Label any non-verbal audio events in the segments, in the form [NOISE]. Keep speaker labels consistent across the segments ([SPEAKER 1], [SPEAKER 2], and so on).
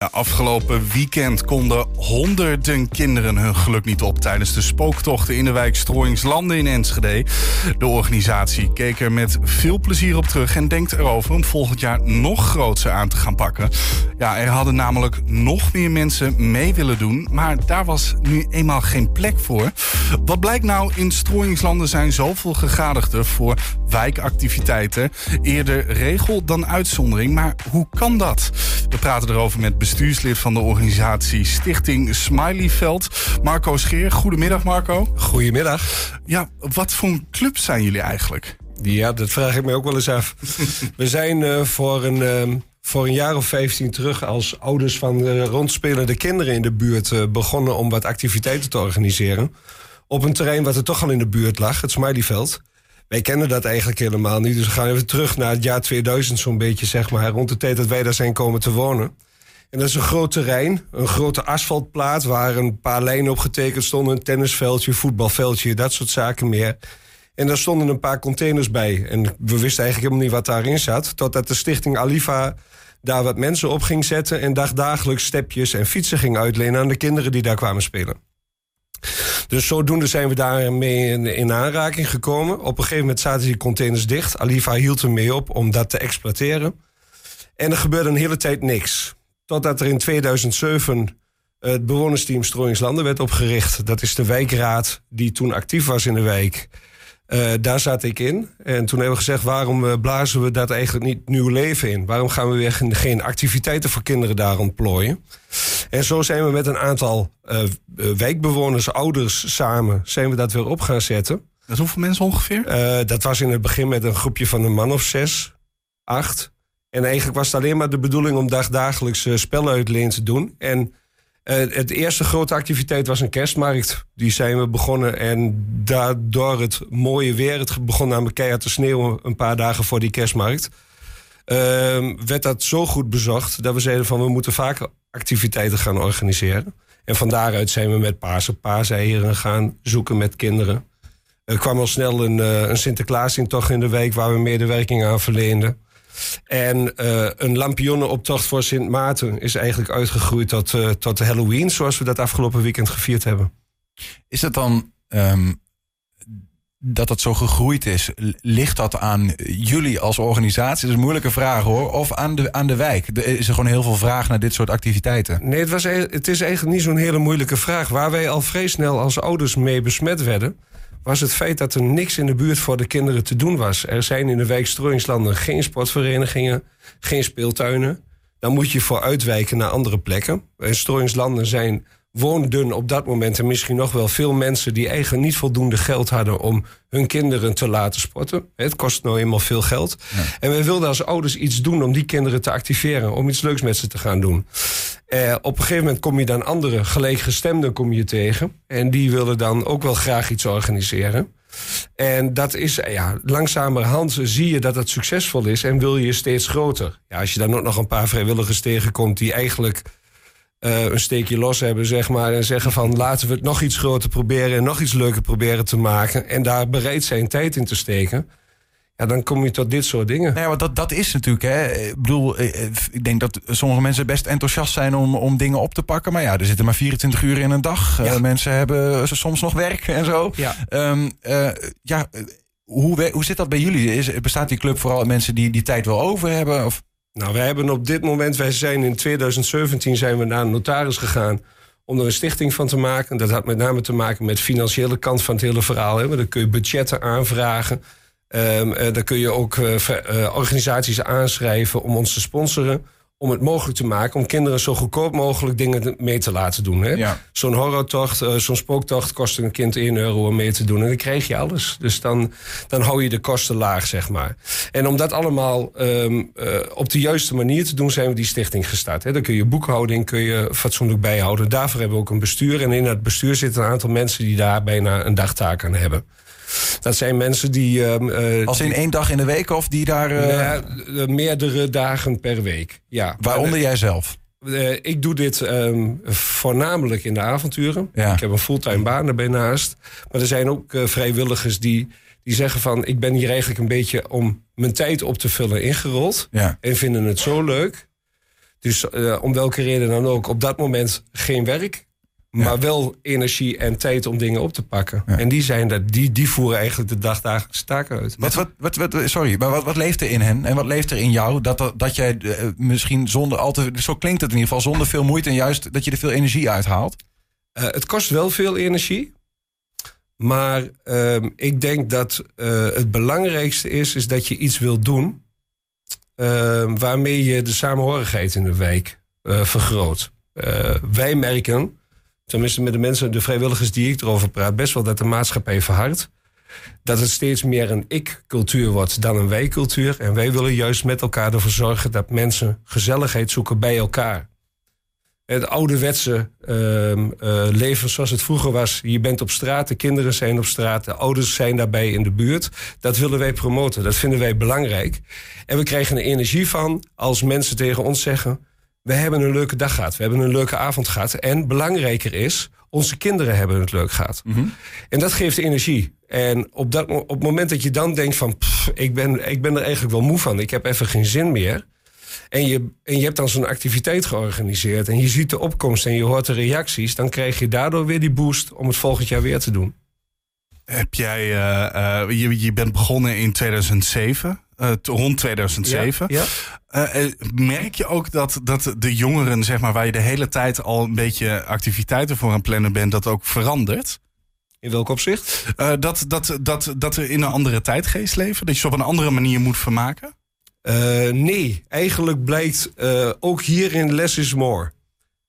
[SPEAKER 1] Ja, afgelopen weekend konden honderden kinderen hun geluk niet op tijdens de spooktochten in de wijk Strooingslanden in Enschede. De organisatie keek er met veel plezier op terug en denkt erover om volgend jaar nog grootser aan te gaan pakken. Ja, er hadden namelijk nog meer mensen mee willen doen, maar daar was nu eenmaal geen plek voor. Wat blijkt nou, in Strooingslanden zijn zoveel gegadigden voor wijkactiviteiten. Eerder regel dan uitzondering, maar hoe kan dat? We praten erover met bestuurslid van de organisatie Stichting Smileyveld, Marco Scheer. Goedemiddag, Marco.
[SPEAKER 2] Goedemiddag.
[SPEAKER 1] Ja, wat voor een club zijn jullie eigenlijk?
[SPEAKER 2] Ja, dat vraag ik me ook wel eens af. [LAUGHS] We zijn uh, voor, een, uh, voor een jaar of 15 terug als ouders van uh, rondspelende kinderen in de buurt uh, begonnen om wat activiteiten te organiseren. Op een terrein wat er toch al in de buurt lag, het Smileyveld. Wij kennen dat eigenlijk helemaal niet. Dus we gaan even terug naar het jaar 2000 zo'n beetje, zeg maar. Rond de tijd dat wij daar zijn komen te wonen. En dat is een groot terrein, een grote asfaltplaat... waar een paar lijnen op getekend stonden. Een tennisveldje, voetbalveldje, dat soort zaken meer. En daar stonden een paar containers bij. En we wisten eigenlijk helemaal niet wat daarin zat. Totdat de stichting Alifa daar wat mensen op ging zetten... en dagdagelijks stepjes en fietsen ging uitlenen aan de kinderen die daar kwamen spelen. Dus zodoende zijn we daarmee in, in aanraking gekomen. Op een gegeven moment zaten die containers dicht. Alifa hield ermee op om dat te exploiteren. En er gebeurde een hele tijd niks. Totdat er in 2007 het bewonersteam Strooingslanden werd opgericht. Dat is de wijkraad die toen actief was in de wijk. Uh, daar zat ik in. En toen hebben we gezegd: waarom blazen we dat eigenlijk niet nieuw leven in? Waarom gaan we weer geen activiteiten voor kinderen daar ontplooien? En zo zijn we met een aantal uh, wijkbewoners, ouders samen, zijn we dat weer op gaan zetten.
[SPEAKER 1] Dat hoeveel mensen ongeveer?
[SPEAKER 2] Uh, dat was in het begin met een groepje van een man of zes, acht. En eigenlijk was het alleen maar de bedoeling om dagdagelijks uh, spellen uitleen te doen. En het eerste grote activiteit was een kerstmarkt. Die zijn we begonnen. En daardoor het mooie weer, het begon namelijk keihard te sneeuwen een paar dagen voor die kerstmarkt. Uh, werd dat zo goed bezocht dat we zeiden van we moeten vaker activiteiten gaan organiseren. En van daaruit zijn we met paarse paaseieren gaan zoeken met kinderen. Er kwam al snel een, uh, een Sinterklaasintocht in de week waar we medewerking aan verleenden. En uh, een lampionnenoptocht voor Sint Maarten is eigenlijk uitgegroeid tot, uh, tot Halloween, zoals we dat afgelopen weekend gevierd hebben.
[SPEAKER 3] Is het dan um, dat het zo gegroeid is? Ligt dat aan jullie als organisatie? Dat is een moeilijke vraag hoor. Of aan de, aan de wijk? Er is er gewoon heel veel vraag naar dit soort activiteiten?
[SPEAKER 2] Nee, het, was, het is eigenlijk niet zo'n hele moeilijke vraag. Waar wij al vrij snel als ouders mee besmet werden was het feit dat er niks in de buurt voor de kinderen te doen was. Er zijn in de wijk Strooingslanden geen sportverenigingen, geen speeltuinen. Dan moet je voor uitwijken naar andere plekken. In Strooingslanden zijn woonden op dat moment en misschien nog wel veel mensen die eigenlijk niet voldoende geld hadden om hun kinderen te laten sporten. Het kost nou eenmaal veel geld. Ja. En wij wilden als ouders iets doen om die kinderen te activeren, om iets leuks met ze te gaan doen. Eh, op een gegeven moment kom je dan andere gelijkgestemden kom je tegen. En die willen dan ook wel graag iets organiseren. En dat is, ja, langzamerhand zie je dat het succesvol is en wil je steeds groter. Ja, als je dan ook nog een paar vrijwilligers tegenkomt die eigenlijk uh, een steekje los hebben, zeg maar. En zeggen van laten we het nog iets groter proberen en nog iets leuker proberen te maken. En daar bereid zijn tijd in te steken. Ja, dan kom je tot dit soort dingen.
[SPEAKER 3] Nee, want dat, dat is natuurlijk, hè. Ik bedoel, ik denk dat sommige mensen best enthousiast zijn om, om dingen op te pakken. Maar ja, er zitten maar 24 uur in een dag. Ja. Uh, mensen hebben soms nog werk en zo.
[SPEAKER 2] Ja.
[SPEAKER 3] Um, uh, ja, hoe, hoe zit dat bij jullie? Is, bestaat die club vooral uit mensen die die tijd wel over hebben? Of?
[SPEAKER 2] Nou, wij hebben op dit moment, wij zijn in 2017 zijn we naar een notaris gegaan om er een stichting van te maken. Dat had met name te maken met de financiële kant van het hele verhaal. Hè. Dan kun je budgetten aanvragen. Um, dan kun je ook uh, uh, organisaties aanschrijven om ons te sponsoren. Om het mogelijk te maken om kinderen zo goedkoop mogelijk dingen mee te laten doen.
[SPEAKER 3] Ja.
[SPEAKER 2] Zo'n horrortocht, zo'n spooktocht kost een kind 1 euro om mee te doen. En dan krijg je alles. Dus dan, dan hou je de kosten laag, zeg maar. En om dat allemaal um, op de juiste manier te doen, zijn we die stichting gestart. Hè. Dan kun je boekhouding kun je fatsoenlijk bijhouden. Daarvoor hebben we ook een bestuur. En in dat bestuur zitten een aantal mensen die daar bijna een dagtaak aan hebben. Dat zijn mensen die. Uh,
[SPEAKER 3] Als in één dag in de week of die daar.
[SPEAKER 2] Uh... meerdere dagen per week. Ja.
[SPEAKER 3] Waaronder jij zelf?
[SPEAKER 2] Ik doe dit um, voornamelijk in de avonturen.
[SPEAKER 3] Ja.
[SPEAKER 2] Ik heb een fulltime baan erbij naast. Maar er zijn ook vrijwilligers die, die zeggen van... ik ben hier eigenlijk een beetje om mijn tijd op te vullen ingerold.
[SPEAKER 3] Ja.
[SPEAKER 2] En vinden het zo leuk Dus eh, om welke reden dan ook, op dat moment geen werk. Maar wel energie en tijd om dingen op te pakken. En die, zijn dat, die, die voeren eigenlijk de dagdagelijkse taken uit.
[SPEAKER 3] Wat, wat, wat, wat, sorry, maar wat, wat leeft er in hen en wat leeft er in jou? Dat, dat, dat jij eh, misschien zonder al te, zo klinkt het in ieder geval, zonder veel moeite en juist dat je er veel energie uithaalt?
[SPEAKER 2] Uh, het kost wel veel energie. Maar ehm, ik denk dat uh, het belangrijkste is, is dat je iets wilt doen ehm, waarmee je de samenhorigheid in de wijk vergroot. wij merken tenminste met de mensen, de vrijwilligers die ik erover praat, best wel dat de maatschappij verhardt. Dat het steeds meer een ik-cultuur wordt dan een wij-cultuur. En wij willen juist met elkaar ervoor zorgen dat mensen gezelligheid zoeken bij elkaar. Het ouderwetse uh, leven zoals het vroeger was. Je bent op straat, de kinderen zijn op straat, de ouders zijn daarbij in de buurt. Dat willen wij promoten, dat vinden wij belangrijk. En we krijgen er energie van als mensen tegen ons zeggen we hebben een leuke dag gehad. We hebben een leuke avond gehad. En belangrijker is, onze kinderen hebben het leuk gehad. Mhm. En dat geeft energie. En op, dat, op het moment dat je dan denkt van... ik, ben, ik ben er eigenlijk wel moe van. Ik heb even geen zin meer. En je, en je hebt dan zo'n activiteit georganiseerd. En je ziet de opkomst en je hoort de reacties. Dan krijg je daardoor weer die boost om het volgend jaar weer te doen.
[SPEAKER 1] Heb jij, uh, uh, je, je bent begonnen in 2007. Uh, rond 2007. Ja, ja. Uh, merk je ook dat, dat de jongeren, zeg maar, waar je de hele tijd al een beetje activiteiten voor aan plannen bent, dat ook verandert?
[SPEAKER 2] In welk opzicht?
[SPEAKER 1] Uh, dat, dat, dat, dat we in een andere tijdgeest leven? Dat je ze op een andere manier moet vermaken?
[SPEAKER 2] nee, eigenlijk blijkt ook hierin less is more.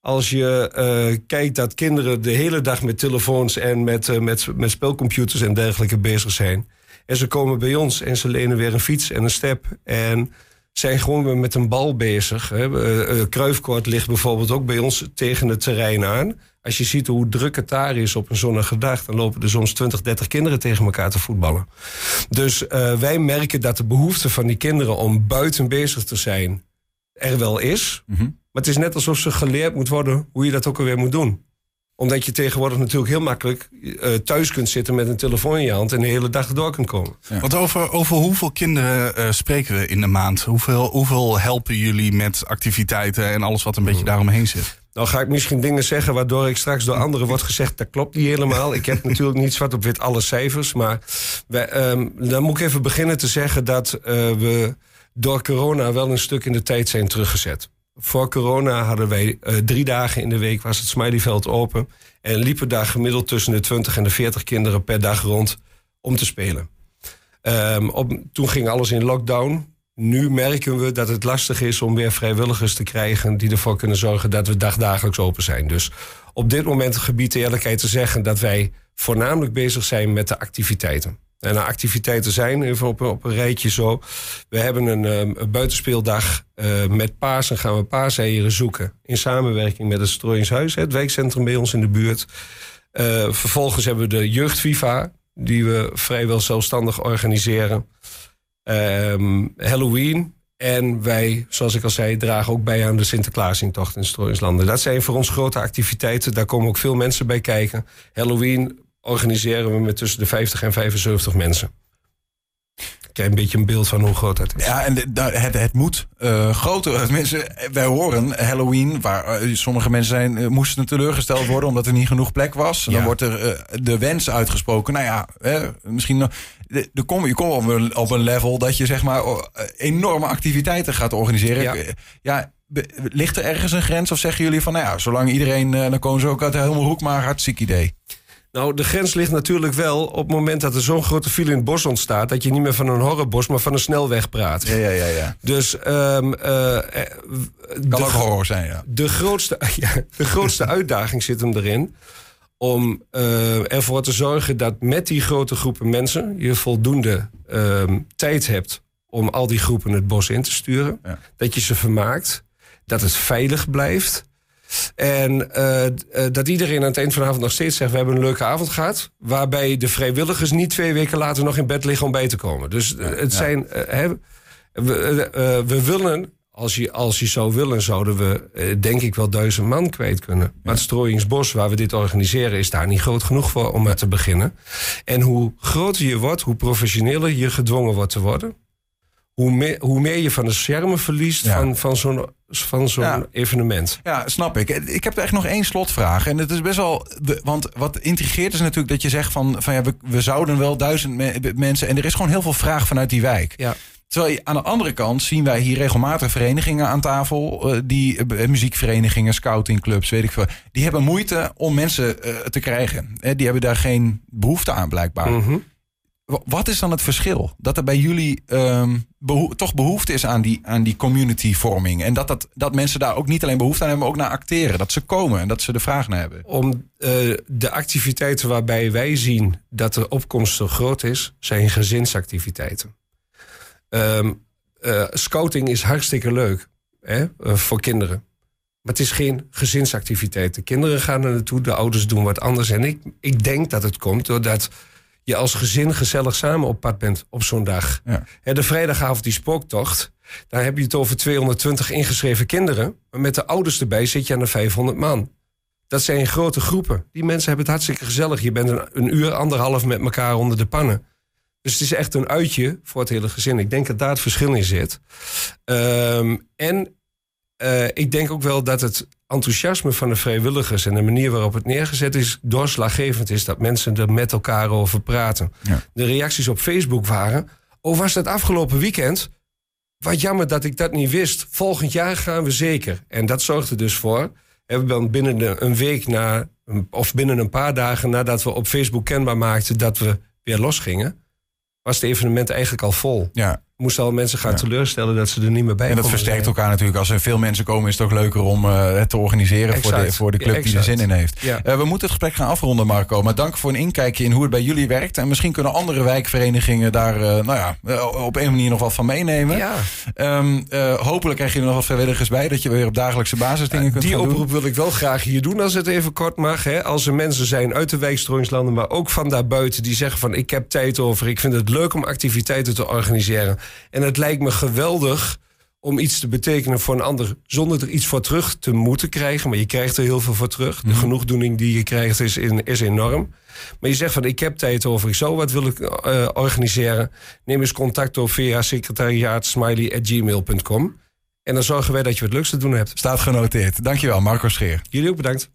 [SPEAKER 2] Als je kijkt dat kinderen de hele dag met telefoons en met, met, met spelcomputers en dergelijke bezig zijn en ze komen bij ons en ze lenen weer een fiets en een step. En zijn gewoon weer met een bal bezig. Hè. Kruifkoord ligt bijvoorbeeld ook bij ons tegen het terrein aan. Als je ziet hoe druk het daar is op een zonnige dag, dan lopen er soms 20, 30 kinderen tegen elkaar te voetballen. Dus uh, wij merken dat de behoefte van die kinderen om buiten bezig te zijn er wel is. Mm -hmm. Maar het is net alsof ze geleerd moet worden hoe je dat ook alweer moet doen omdat je tegenwoordig natuurlijk heel makkelijk uh, thuis kunt zitten met een telefoon in je hand en de hele dag door kunt komen.
[SPEAKER 1] Ja. Want over, over hoeveel kinderen uh, spreken we in de maand? Hoeveel, hoeveel helpen jullie met activiteiten en alles wat een beetje daaromheen zit?
[SPEAKER 2] Nou ga ik misschien dingen zeggen waardoor ik straks door anderen wordt gezegd... dat klopt niet helemaal. Ik heb [LAUGHS] natuurlijk niet zwart op wit alle cijfers. Maar wij, um, dan moet ik even beginnen te zeggen dat uh, we door corona wel een stuk in de tijd zijn teruggezet. Voor corona hadden wij uh, drie dagen in de week was het Smileyveld open. En liepen daar gemiddeld tussen de 20 en de 40 kinderen per dag rond om te spelen. Um, op, toen ging alles in lockdown. Nu merken we dat het lastig is om weer vrijwilligers te krijgen die ervoor kunnen zorgen dat we dagdagelijks open zijn. Dus op dit moment gebied de eerlijkheid te zeggen dat wij voornamelijk bezig zijn met de activiteiten. En activiteiten zijn, even op, op een rijtje zo. We hebben een, ehm, buitenspeeldag uh, met Pasen gaan we paaseieren zoeken. In samenwerking met het Strooiingshuis, het wijkcentrum bij ons in de buurt. Uh, vervolgens hebben we de Jeugd Viva, die we vrijwel zelfstandig organiseren. Um, Halloween. En wij, zoals ik al zei, dragen ook bij aan de Sinterklaasintocht in Strooienslanden. Dat zijn voor ons grote activiteiten. Daar komen ook veel mensen bij kijken. Halloween organiseren we met tussen de 50 en 75 mensen. Krijg een beetje een beeld van hoe groot dat is.
[SPEAKER 3] Ja, en het, het moet uh, groter. [LAUGHS] Mensen, wij horen Halloween, waar uh, sommige mensen zijn, uh, moesten teleurgesteld worden omdat er niet genoeg plek was. En ja. dan wordt er de wens uitgesproken. Nou ja, misschien de, de kom, je komt op een, op een level dat je zeg maar enorme activiteiten gaat organiseren. Ja. ja ligt er ergens een grens of zeggen jullie van, nou ja, zolang iedereen, dan komen ze ook uit de helemaal hoek, maar hartstikke idee.
[SPEAKER 2] Nou, de grens ligt natuurlijk wel op het moment dat er zo'n grote file in het bos ontstaat... dat je niet meer van een horrorbos, maar van een snelweg praat.
[SPEAKER 3] Ja, ja, ja. ja.
[SPEAKER 2] Dus... Um, uh,
[SPEAKER 3] kan ook horror zijn, ja.
[SPEAKER 2] De grootste, [LAUGHS] ja, de grootste uitdaging zit hem erin... om uh, ervoor te zorgen dat met die grote groepen mensen... je voldoende um, tijd hebt om al die groepen het bos in te sturen. Ja. Dat je ze vermaakt, dat het veilig blijft... En uh, dat iedereen aan het eind van de avond nog steeds zegt: We hebben een leuke avond gehad. Waarbij de vrijwilligers niet twee weken later nog in bed liggen om bij te komen. Dus uh, het ja. zijn. Hè, we, we, willen. Als je, als je zou willen, zouden we denk ik wel duizend man kwijt kunnen. Ja. Maar het Strooiingsbos, waar we dit organiseren, is daar niet groot genoeg voor om te beginnen. En hoe groter je wordt, hoe professioneler je gedwongen wordt te worden hoe meer, hoe meer je van de schermen verliest
[SPEAKER 3] Ja.
[SPEAKER 2] van, van zo'n van zo'n
[SPEAKER 3] Ja.
[SPEAKER 2] evenement.
[SPEAKER 3] Ja, snap ik. Ik heb er echt nog één slotvraag. En het is best wel. we- Want wat intrigeert is natuurlijk dat je zegt van. van ja, we, we zouden wel duizend me- mensen. En er is gewoon heel veel vraag vanuit die wijk.
[SPEAKER 2] Ja.
[SPEAKER 3] Terwijl je, aan de andere kant zien wij hier regelmatig verenigingen aan tafel. eh, die eh, muziekverenigingen, scoutingclubs, weet ik veel. Die hebben moeite om mensen eh, te krijgen. Eh, die hebben daar geen behoefte aan, blijkbaar. Wa- Wat is dan het verschil? Dat er bij jullie ehm, toch behoefte is aan die, aan die communityvorming. En dat, dat, dat mensen daar ook niet alleen behoefte aan hebben, maar ook naar acteren. Dat ze komen en dat ze de vraag naar hebben.
[SPEAKER 2] Om eh, de activiteiten waarbij wij zien dat de opkomst zo groot is, zijn gezinsactiviteiten. Ehm, eh, scouting is hartstikke leuk hè, eh, voor kinderen. Maar het is geen gezinsactiviteit. De kinderen gaan er naartoe, de ouders doen wat anders. En ik, ik denk dat het komt doordat je als gezin gezellig samen op pad bent op zo'n dag.
[SPEAKER 3] Ja.
[SPEAKER 2] De vrijdagavond die spooktocht, daar heb je het over 220 ingeschreven kinderen. Maar met de ouders erbij zit je aan de 500 man. Dat zijn grote groepen. Die mensen hebben het hartstikke gezellig. Je bent een, een uur, anderhalf met elkaar onder de pannen. Dus het is echt een uitje voor het hele gezin. Ik denk dat daar het verschil in zit. Ehm, en eh, ik denk ook wel dat het enthousiasme van de vrijwilligers en de manier waarop het neergezet is, doorslaggevend is dat mensen er met elkaar over praten.
[SPEAKER 3] Ja.
[SPEAKER 2] De reacties op Facebook waren: Oh, was dat afgelopen weekend? Wat jammer dat ik dat niet wist. Volgend jaar gaan we zeker. En dat zorgt er dus voor. hè, We dan binnen de- een week na, of binnen een paar dagen nadat we op Facebook kenbaar maakten dat we weer losgingen, was het evenement eigenlijk al vol.
[SPEAKER 3] Ja.
[SPEAKER 2] Moesten al mensen gaan
[SPEAKER 3] Ja.
[SPEAKER 2] teleurstellen dat ze er niet meer bij
[SPEAKER 3] En dat versterkt elkaar natuurlijk. Als er veel mensen komen, is het toch leuker om eh, het te organiseren voor de, voor de club
[SPEAKER 2] Ja,
[SPEAKER 3] die er zin in heeft.
[SPEAKER 2] Ja.
[SPEAKER 3] Eh, we moeten het gesprek gaan afronden, Marco. Maar dank voor een inkijkje in hoe het bij jullie werkt. En misschien kunnen andere wijkverenigingen daar eh, nou ja, op een manier nog wat van meenemen.
[SPEAKER 2] Ja,
[SPEAKER 3] eh, hopelijk krijg je er nog wat vrijwilligers bij, dat je weer op dagelijkse basis dingen kunt
[SPEAKER 2] die
[SPEAKER 3] doen.
[SPEAKER 2] oproep wil ik wel graag hier doen als het even kort mag. Hè. Als er mensen zijn uit de wijkstrooingslanden, maar ook van daarbuiten... die zeggen van ik heb tijd over, ik vind het leuk om activiteiten te organiseren. En het lijkt me geweldig om iets te betekenen voor een ander... zonder er iets voor terug te moeten krijgen. Maar je krijgt er heel veel voor terug. De genoegdoening die je krijgt is, in, is enorm. Maar je zegt van ik heb tijd over, ik zou wat willen eh, organiseren. Neem eens contact op via secretariaatsmiley.gmail.com. En dan zorgen wij dat je wat leuks te doen hebt.
[SPEAKER 3] Staat genoteerd. Dankjewel, Marco Scheer.
[SPEAKER 2] Jullie ook bedankt.